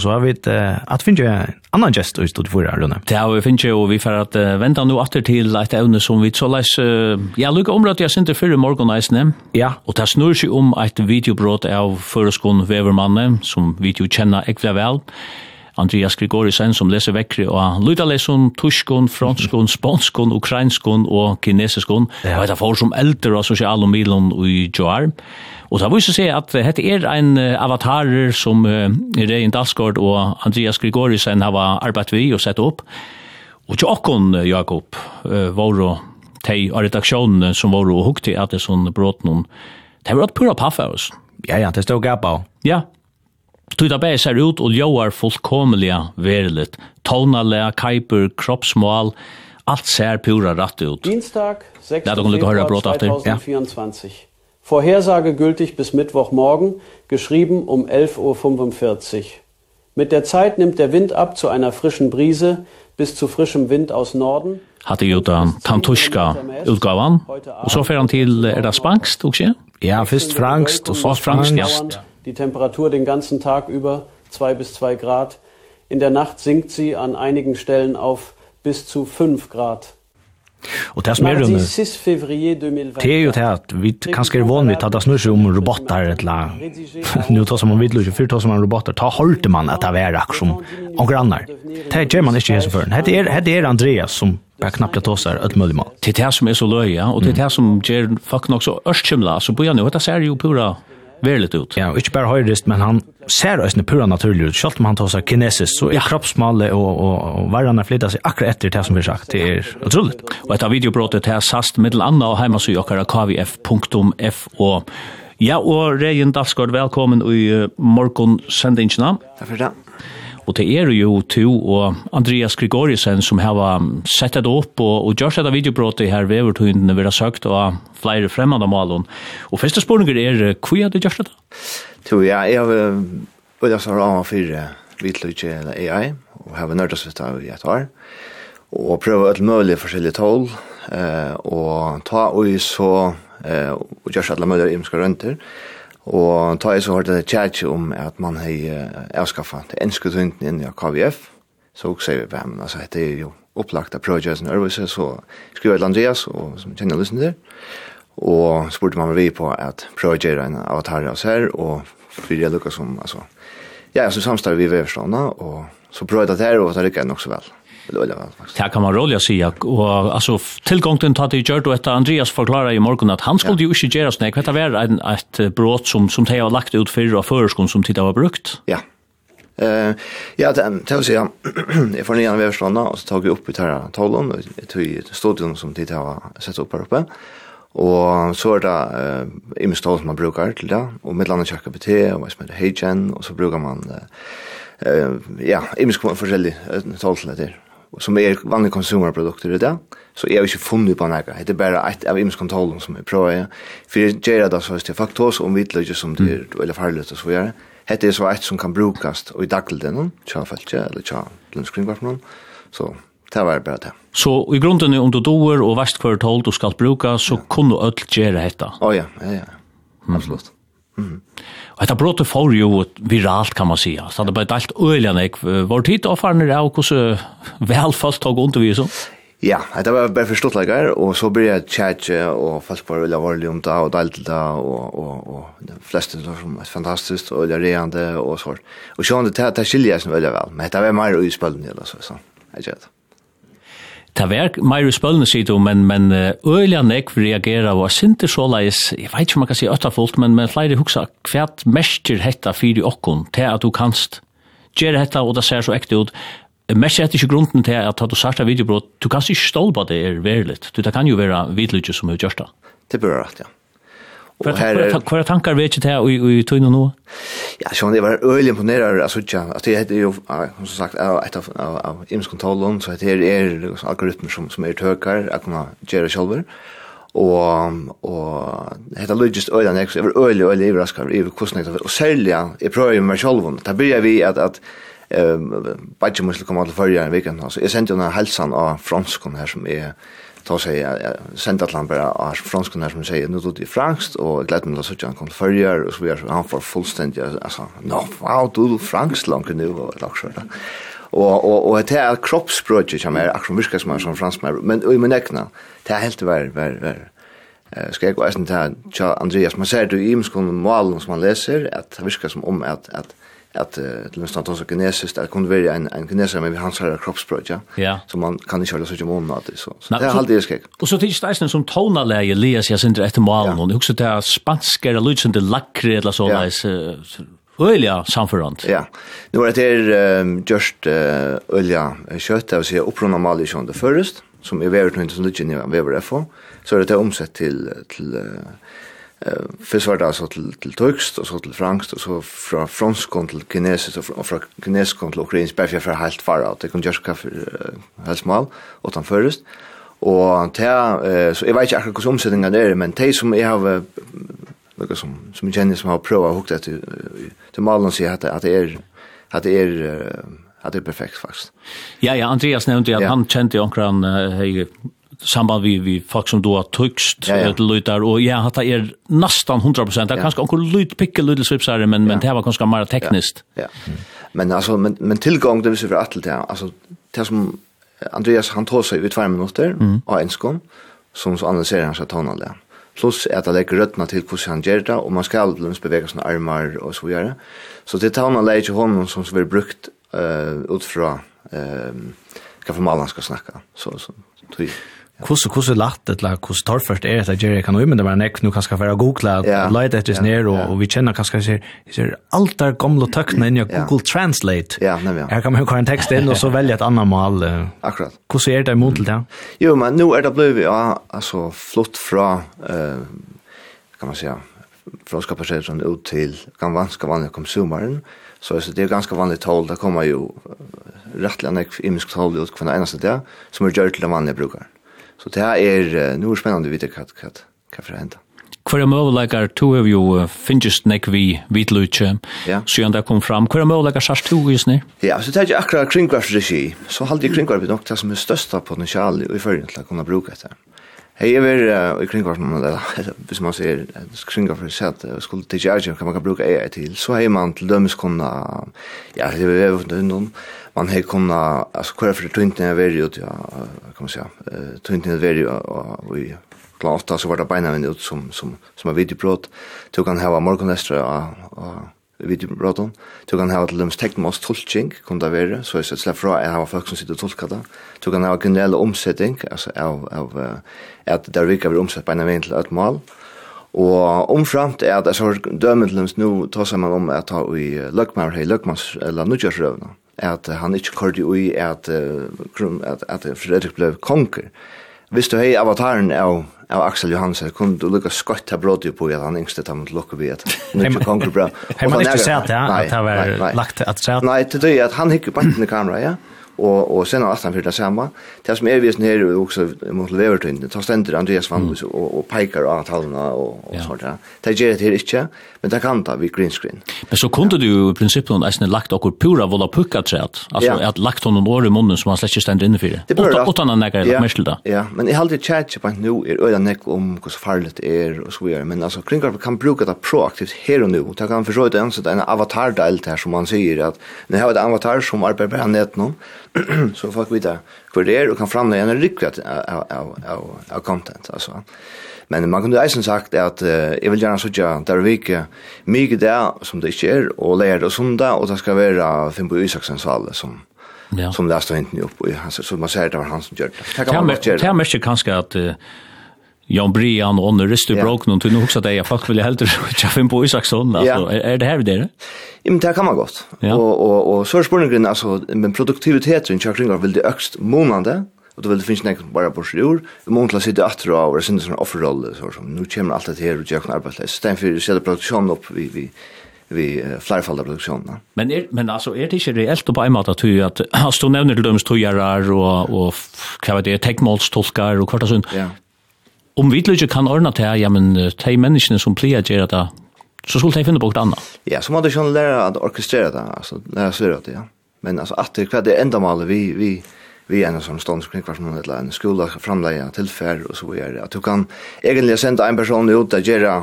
Så har vi ett att finna en annan gest i stod förra rundan. Det har vi finna och vi för att vänta nu åter till ett ämne som vi så läs ja lucka om att jag synte förra morgonen Ja, och det snurrar sig om ett videobrott av föreskon Wevermannen som vi ju känner ekla. Andreas Grigorisen som leser vekkri og lydalesson, tyskon, franskon, spanskon, ukrainskon og kinesiskon. Ja. Og det får som eldre av sosiale milon i Joar. Og det viser seg at dette er en avatarer som uh, Rein Dalsgaard og Andreas Grigorisen har arbeidt vi og sett opp. Og til okkon, Jakob, uh, var og tei av redaksjonen som var og hukte at det sånn brått noen. Det var et pura paffa oss. Ja, ja, det stod gapa. Ja, Tuta bæ ser ut og ljóar fullkomliga veriligt. Tónalega, kaiper, kroppsmål, alt ser pura rætt ut. Dienstag, 6. Februar 2024. Ja. Vorhersage gültig bis Mittwochmorgen, geschrieben um 11.45 Uhr. Mit der Zeit nimmt der Wind ab zu einer frischen Brise bis zu frischem Wind aus Norden. Hatte Jutta Tantuschka utgavan, og så fer han til, er det spangst, ikke? Ja, først frangst, og så frangst. frangst. Ja die Temperatur den ganzen Tag über 2 bis 2 Grad. In der Nacht sinkt sie an einigen Stellen auf bis zu 5 Grad. Og det som er rundt, det er jo det at vi kanskje er vanvitt at det snur seg om robotar eller nu tar som man vidlur ikke, fyrt tar som man robotar, ta holdt man at det er akkur som onker annar. Det gjør man ikke hese føren. Det er, Andreas som bara knappt att oss är ett möjligt Det är det som är så löja och det är det som ger folk nog så örskymla så börjar nu, det ser ju pura verligt ut. Ja, inte bara höjrist, men han ser oss pura naturligt ut. Självt om han tar sig kinesiskt så är ja. kroppsmalle och, och, och varandra flyttar sig akkurat efter det som vi sagt. Det är otroligt. Och ett av videobrottet här sast mittel anna och hemma så kvf.fo. Ja, og Regin Dalsgaard, velkommen i morgon sendingina. Takk for det. Og det er jo to og Andreas Grigorisen som har sett det opp og, og gjør seg det videobrottet her ved overtøyndene vi har søkt og flere fremmede malen. Og første spørninger er, hvor er det gjør det? Jo, ja, jeg har vært av Sarama 4 vitløyke eller AI og har nørdes vitt av i et år og prøve alt mulig forskjellige tål eh, og ta og så eh, og gjør seg alle mulige imenske rønter Og ta jeg så hørt det tjærtje om at man har avskaffet det enske tyngden inn i KVF, så sier vi på men altså, det er jo opplagt av Projects and Ervise, så skriver jeg til Andreas, og, som kjenner lysen til, og spurte man vi på at Projects er en avatar av oss her, og fyrir jeg lukket som, altså, ja, så samstår vi ved forstående, og så prøvde jeg det her, og det lykket jeg nok så vel. Det kan man roligt säga och alltså tillgången till tatt i gjort och att Andreas forklarer i morgon att han skulle ju ikke gjøre snäck vet vara en et brott som som de har lagt ut för og förskon som tittar var brukt. Ja. Eh ja, det tar sig jag får nye överstånda och så tar vi upp i här tavlan och tog studion som tittar har sett upp her uppe. Og så er det uh, imestål som man brukar til det, og med landet kjøkker på te, og hva som heter heijen, og så brukar man, uh, ja, imestål forskjellig uh, tål til det som er vanlige konsumerprodukter i det, så er vi ikke funnet på noe. Det er bare et av imenskontrollen som vi prøver. For jeg gjør det så hvis det er faktos om vidløyde som det er veldig farlig og så videre. Hette er så et som kan brukast og i dagligden, tja feltje, eller tja lønnskringvarpen, så det var bare det. Så i grunden om du doer og verst hver tål du skal bruka, så ja. kunne du ødelt gjøre dette? Å ja, ja, ja, absolutt. Mm. Og dette brotet får jo viralt, kan man si. Så det ble dalt øyelig, ikke? Var tid og farner av hvordan velfast tog undervis? Ja, det var bare forstått lager, og så ble jeg tjert, og folk var veldig alvorlig om det, og delt det, og, og, og de fleste var som fantastisk, og veldig reende, og så. Og sånn, det, det skiljer jeg som veldig vel, men det var mer utspillende, eller så, sånn. Jeg vet det. Det var mer i spølene siden, men, men øyelig nek reagerer og sinte så leis, jeg vet ikke om man kan si øttafullt, men, men flere huksa, hva mestjer hetta fyri okkon til at du kanst gjere hetta, og det ser så ekte ut, mestjer hetta ikke grunden til at du sarta videobrot, du kanst ikke stål på det er veriligt, du, det kan jo være vidlutje som er gjørsta. Det bør rett, ja. Hva tankar vet ikke det i tøyne nå? Ja, så det var øyelig imponerer av Sutja. At det heter jo, som sagt, et av, av, av IMS-kontrollen, så det er algoritmer som, som er tøkar, jeg kan gjøre selv. Og, og heter logist øyla nek, jeg var øyla, øyla, jeg var raskar, jeg var kostnæk, og særlig, jeg prøver meg selv, da byrja vi at, at um, Bajtje Musli kom alle fyrir en viken, altså, jeg sendte henne helsan av franskon her som er, ta sig jag sent att lampera är fransk när som säger nu då det franskt och glädje mig att så jag kom förr och så vi han för fullständigt alltså no wow du franskt långt nu och tack där och och och det är kroppsspråk som är aktion viska som som fransk men i min ekna det är helt väl väl väl Eh ska jag gå sen till Andreas? Man säger du i imskon mål som man läser att det som om att att at uh, til nästan tåsa kinesiskt det kunne være en en kineser med hans här kroppsspråk ja. ja. Så man kan ikke holde så om att det så. Så det är alltid det skräck. Och så tills det som tonaläge läs jag synd etter malen och det er spanska eller lutsen det lakre, eller så där Ølja samförant. Ja. Nu är det um, just uh, ölja kött, alltså jag upprona mal i det först som är väldigt inte som det geniva vever FO. Så är det omsett till till uh, Eh först var det alltså till till turkst och så till franskt och så från fransk till kinesiskt och från, från kinesiskt till ukrainskt bara för helt far ut. Det kunde just kaffe uh, helt smal och han förrest. Och där eh så jag vet inte hur omsättningen är men det som jag har något som som jag känner som har provat hookat till till malen säger att att det är att det är att det är perfekt faktiskt. Ja ja Andreas nämnde att han kände ju omkring samband vi vi folk som då har tyckst ja, ja. lutar och ja hata är nästan 100 det är kanske onkel lut pickel slips svipsare men ja. men det var kanske mer tekniskt. Ja. ja. Men alltså men, men tillgång det vill säga att det alltså det som Andreas han tar sig ut 5 minuter mm. och enskom som så analyserar han så tonal Plus att det lägger rötterna till hur han gör det och man ska alldeles bevega sina armar och så vidare. Så det tar han lägger honom som så blir brukt uh, utifrån ehm uh, ska för man ska snacka så så typ Kusse kusse lacht det la kus torfert er det Jerry kan men det var nek nu kanskje för att googla lite efter det ner og, vi känner kanskje ser ser alt der gamle tøkna inn i Google Translate. Ja, nej Her kan man jo en tekst inn og så välja et anna mal. Akkurat. Kusse er det emot det. Jo, men nu er det blivit ja, altså flott fra eh kan man säga från ut till kan vanska vanliga konsumeren. Så det är ganska vanligt tal där kommer ju rättligen en imisk tal ut kvar nästa där som är gjort till vanliga brukare. Så det er, nu er spennende å vite hva, hva, hva for henta. Hver er møvelegger, to er jo finnes nek vi vitlutje, ja. siden det kom fram. Hver er møvelegger sars to i snir? Ja, så det er ikke akkurat kringkvarsregi. Så halde jeg kringkvarpet nok det som er størsta potensial i føringen til å kunne bruke etter. Hej, jag vil i kringkvarten, det hvis man sier kringkvarten for seg at skulle tidsje erkjøn, kan man kan bruka AI till. så hei man till dömes kunna, ja, det är väl funnet undan, man har kunna, alltså kvar för tøyntene er veri ut, ja, kan man si, tøyntene er veri, og i klant 8 så var det beina vinn ut som, som, som er vidtjepråd, tog kan heva morgenlestra, og, og videobrotten. Du kan ha til dems teknmås tolking, kun det være, så jeg sett slett fra jeg har folk som sitter og tolka det. Du kan ha generell omsetting, altså av, av at der virka vi omsett på en av en til et mål. Og omframt er at jeg så dømen til dems nå ta sammen om at ta i løkmar, hei løkmans, eller nudjarsrøvna, at han ikke kordi i at, at, at Fredrik ble konger. Hvis du hei avataren av av Axel Johansen kunne du lukka skott her bråd på at han yngste tar mot lukka vi at nu ikke konger bra. Hei man ikke sett det, at det var lagt at sett? Nei, til det at han hikker banten i kamera, ja og og sen har han fyrir det samme. Det som er visen her og også mot Leverton, det stender Andreas Vandus mm. og, og peikar av tallene og, og ja. sånt Ja. Det gjør det her ikke, men det kan ta vi green screen. Men så kunde ja. du i prinsippet noen eisne lagt akkur pura vola pukka træt, altså ja. at lagt honom år i munnen som han slett ikke stender inne for det. Det bør Åtta han nekker ja. mer til det. Ja, men jeg halte tjæt på at nu er øyla nek om hos farligt er og så videre, men altså kringkarp kan bruka det proaktivt her og nu. Det kan forsøyde en avatar-del her som man sier at, når jeg har et avatar som arbeider på nett nå, så folk vet hva det er og kan framlegge en rikvett av, av, av, av content. Altså. Men man kunne eisen sagt at uh, jeg vil gjerne sutja där vi ikke mye det som det ikke er, og leir og sunda, og det skal være Fimbo Isaksens alle som Ja. som läste inte upp och hans så man säger det var han som gjorde det. Det märker kanske att Jan Brian och Onne resten yeah. bråk någon till nog så det jag faktiskt vill helt jag fem på Isaksson alltså yeah. är, är det här det? Ja, men det kan man gott. Ja. Och och och så är spårningen alltså men produktiviteten i Chakringar vill det ökst månande och då vill det finns nästan bara på sjur. Vi måste sitta att dra och sen sån offerroll så som nu kommer allt det här och jag kan arbeta. Stäm för det själva produktion upp vi vi vi uh, flerfalda produksjonen. Men er, men altså er det ikke reelt på en måte at du at har stå nevner til döms tojarar og och vad vet jag täckmålstolkar og kvartasund. Ja om vi ikke kan ordne til, ja, men de menneskene som pleier gjør det, så skulle de finne på noe annet. Ja, så må du ikke lære å orkestrere det, altså lære å svøre det, ja. Men altså, at det er det enda målet vi, vi, vi er en sånn stånd som kring noen eller en skola framleie tilfær og så videre. At du kan egentlig sende en person ut og gjøre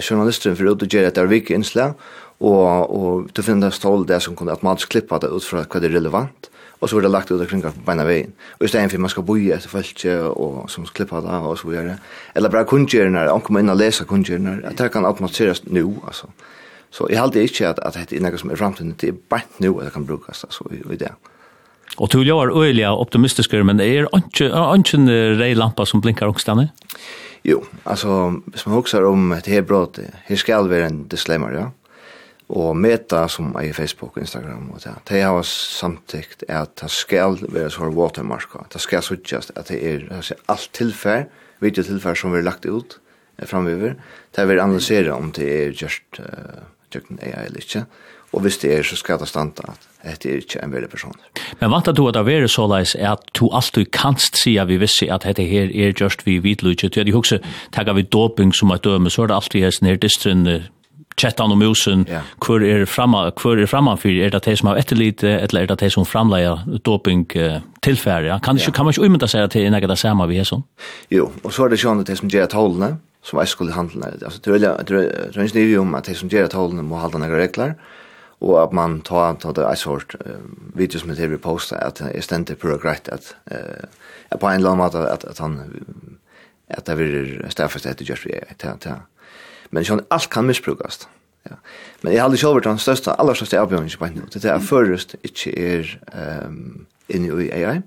journalisten for ut og gjøre et avvik innslag, og, og du finner en stål det som kunne automatisk klippa det ut fra hva det er relevant. Mm och så blir det lagt ut omkring på ena vägen. Och just därför man ska boja efter fältje och som klippa där och så vidare. Eller bara kundgärna, om kommer in och läsa kundgärna. Att det kan automatiseras nu alltså. Så jag hade inte att att det är något som är framtiden det är bara nu att det kan brukas alltså i, i det. Och du gör öliga optimistiska men är inte inte rej lampa som blinkar också där. Jo, alltså hvis man huxar om ett hebråt, här ska det vara en disclaimer, ja og meta som er i Facebook og Instagram og det. De har samtidigt at det skal være så watermark, det skal suttjast at det er altså, alt tilfær, videotilfær som vi har lagt ut framöver, det vil analysere om det er just uh, tjøkken AI eller ikke, og hvis det er så skal det standa at det er ikke en veldig person. Men vant du at det er så leis at du alltid kanst si at vi visste at dette her er just vi vidlutje, du hadde jo også, tagga vi doping som er døme, så er det alltid her distrin Kjettan og musen, yeah. hvor er framan, hvor er framanfyr, er det de som har etterlite, eller er det de som framleier doping uh, tilfærd, ja? Kan, yeah. kan man ikke umynda seg til enn det samme vi er sånn? Jo, og så er det sånn at de som gjør tålene, som jeg skulle handle, altså det er ikke nivå om at de som gjør tålene må halda noen regler, og at man tar ta det er sort uh, videos med det vi postet, at er stendte på greit at uh, på en eller annen måte at, at han at det blir stafest etter just vi er til Men sjón alt kan misbrukast. Ja. Men jeg har aldri sjálfur den største, aller største avbjørnings på henne. Det er først ikke er um, inne i AI.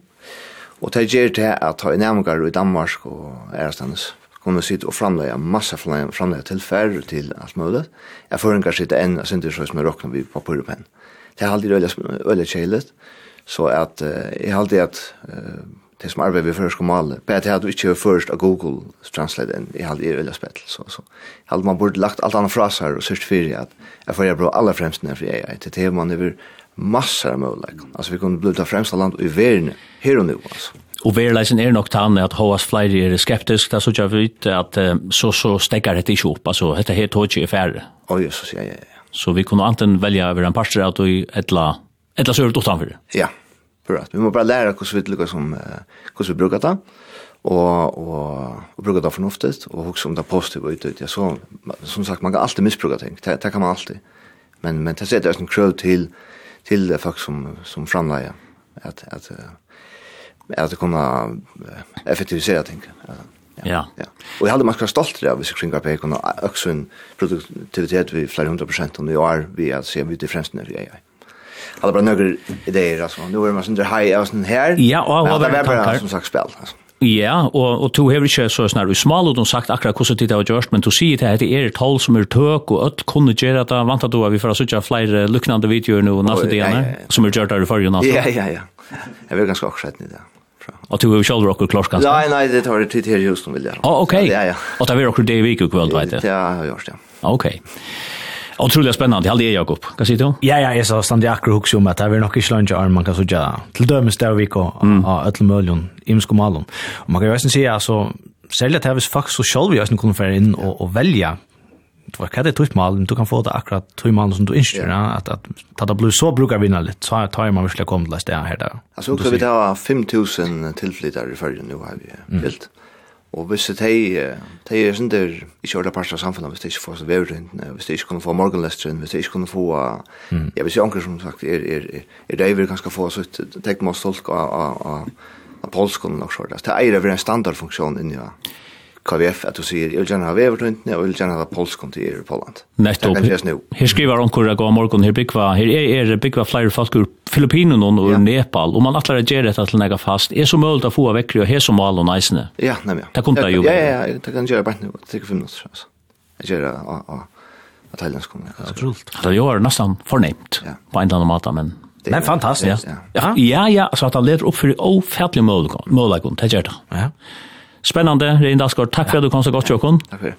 Og det gjør det at ha nærmere i Danmark og ærestandes kunne sitte og framleie masse framleie til færre til alt mulig. Jeg får føringer sitte enn og sitte det som jeg råkner vi på purrepenn. Det er alltid øyelig kjeilet. Så at, uh, jeg har alltid at uh, det som arbeider vi først kom alle, bare til at du ikke først av Google Translate enn i halv i øyla spett. så, så halv man burde lagt alt annet fra seg og sørst fyrir at jeg får jeg bra aller fremst nær for AI, til det man over massar av mulighet, altså vi kunne bli fremst av land i verden, her og nu, altså. Og verleisen er nok tann at hos flere er skeptisk, da så jeg vet at så så stekker dette ikke opp, altså dette her tog ikke i færre. Å, oh, Jesus, ja, ja, ja. Så vi kunne anten velja over en parster av du etla, etla sørt utanfor. Ja, ja Akkurat. Vi må bare lære hvordan hur vi lyckas som hur vi brukar det och och og bruker det fornuftigt, och också om det er positivt ut. Jag så som sagt man kan alltid missbruka ting. Det, det kan man alltid. Men men det setter oss en krøv till till det folk som som framlägger att att att kunna effektivisera ting. Ja. Ja. Och jeg hadde man ska stolt av vi jeg kringa på kunna också en produktivitet vi flere hundre prosent om nå er vi at se vi det främst i AI. är alla bara några idéer alltså. Nu är man sån där high av sån här. Ja, och alla var bara som sagt spel alltså. Ja, og, og to hever ikke så snar vi smal, og de sagt akkurat hvordan tid det var gjørst, men to sier til at det er et tal som er tøk, og alt kunne gjøre det, vant at du vi får sitte flere luknande videoer nå, natten igjen, som er gjørt der i forrige natt. Ja, ja, ja. Jeg vil ganske akkurat i det. Og du har sjálv okkur klars kanskje? Nei, nei, det tar tid her just om vilja. Å, ok. Og det er okkur det i viku kvöld, veit jeg? Ja, jeg har gjort det. Ok. Otroligt spännande. Hallå Jakob. Vad säger du? Ja ja, jag sa stand jag akkurat också med att det är nog inte lunch arm man kan så ja. Till dömes där vi går Ja, ett möjligen i allon. Och man kan ju nästan se alltså sälja det här vis faktiskt så själv jag kunna få in och och välja det var kade tog mal du kan få det akkurat tog mal som du instyr ja att att ta det blue så brukar vinna lite så tar man visst kom till det här där. Alltså vi tar 5000 tillflyttare i förrige nu har vi helt. Mm. Og hvis det er, det er sånn der ikke ordet parter av samfunnet, hvis det ikke får seg vevrindene, hvis det ikke kunne få morgenlesteren, hvis det ikke kunne få, mm. ja, hvis jeg anker som sagt, er, er, er, er de vil kanskje få sitt, tenk meg oss tolk av, av, av, av polskolen og så, Det er en standardfunksjon inni, ja. KVF at du sier, jeg vil gjerne ha vevertøyntene, og jeg vil gjerne ha Polskon til i Poland. Nettopp. Her skriver hon kurra gå morgon her bygva her er, er bygva flere folk ur Filippinerna och ja. Nepal og man atlar att göra dette til nega fast Er så mulig å få av vekkri og här som mal og nice. Ja, nei, ja. Det kommer ju. Ja, ja, ja, det kan göra bare nu. Det tar 5 minutter, altså. Jeg gör ja, ja. Att helgen kommer. Det är ju nästan på en eller annen måte, men Men fantastisk. Ja. Ja, ja, så at han leder upp för ofärdliga möjligheter. Möjligheter, det gör det. Ja. Spennende, Rein Dalsgaard. Takk for at du kom så godt, Jokon. Takk for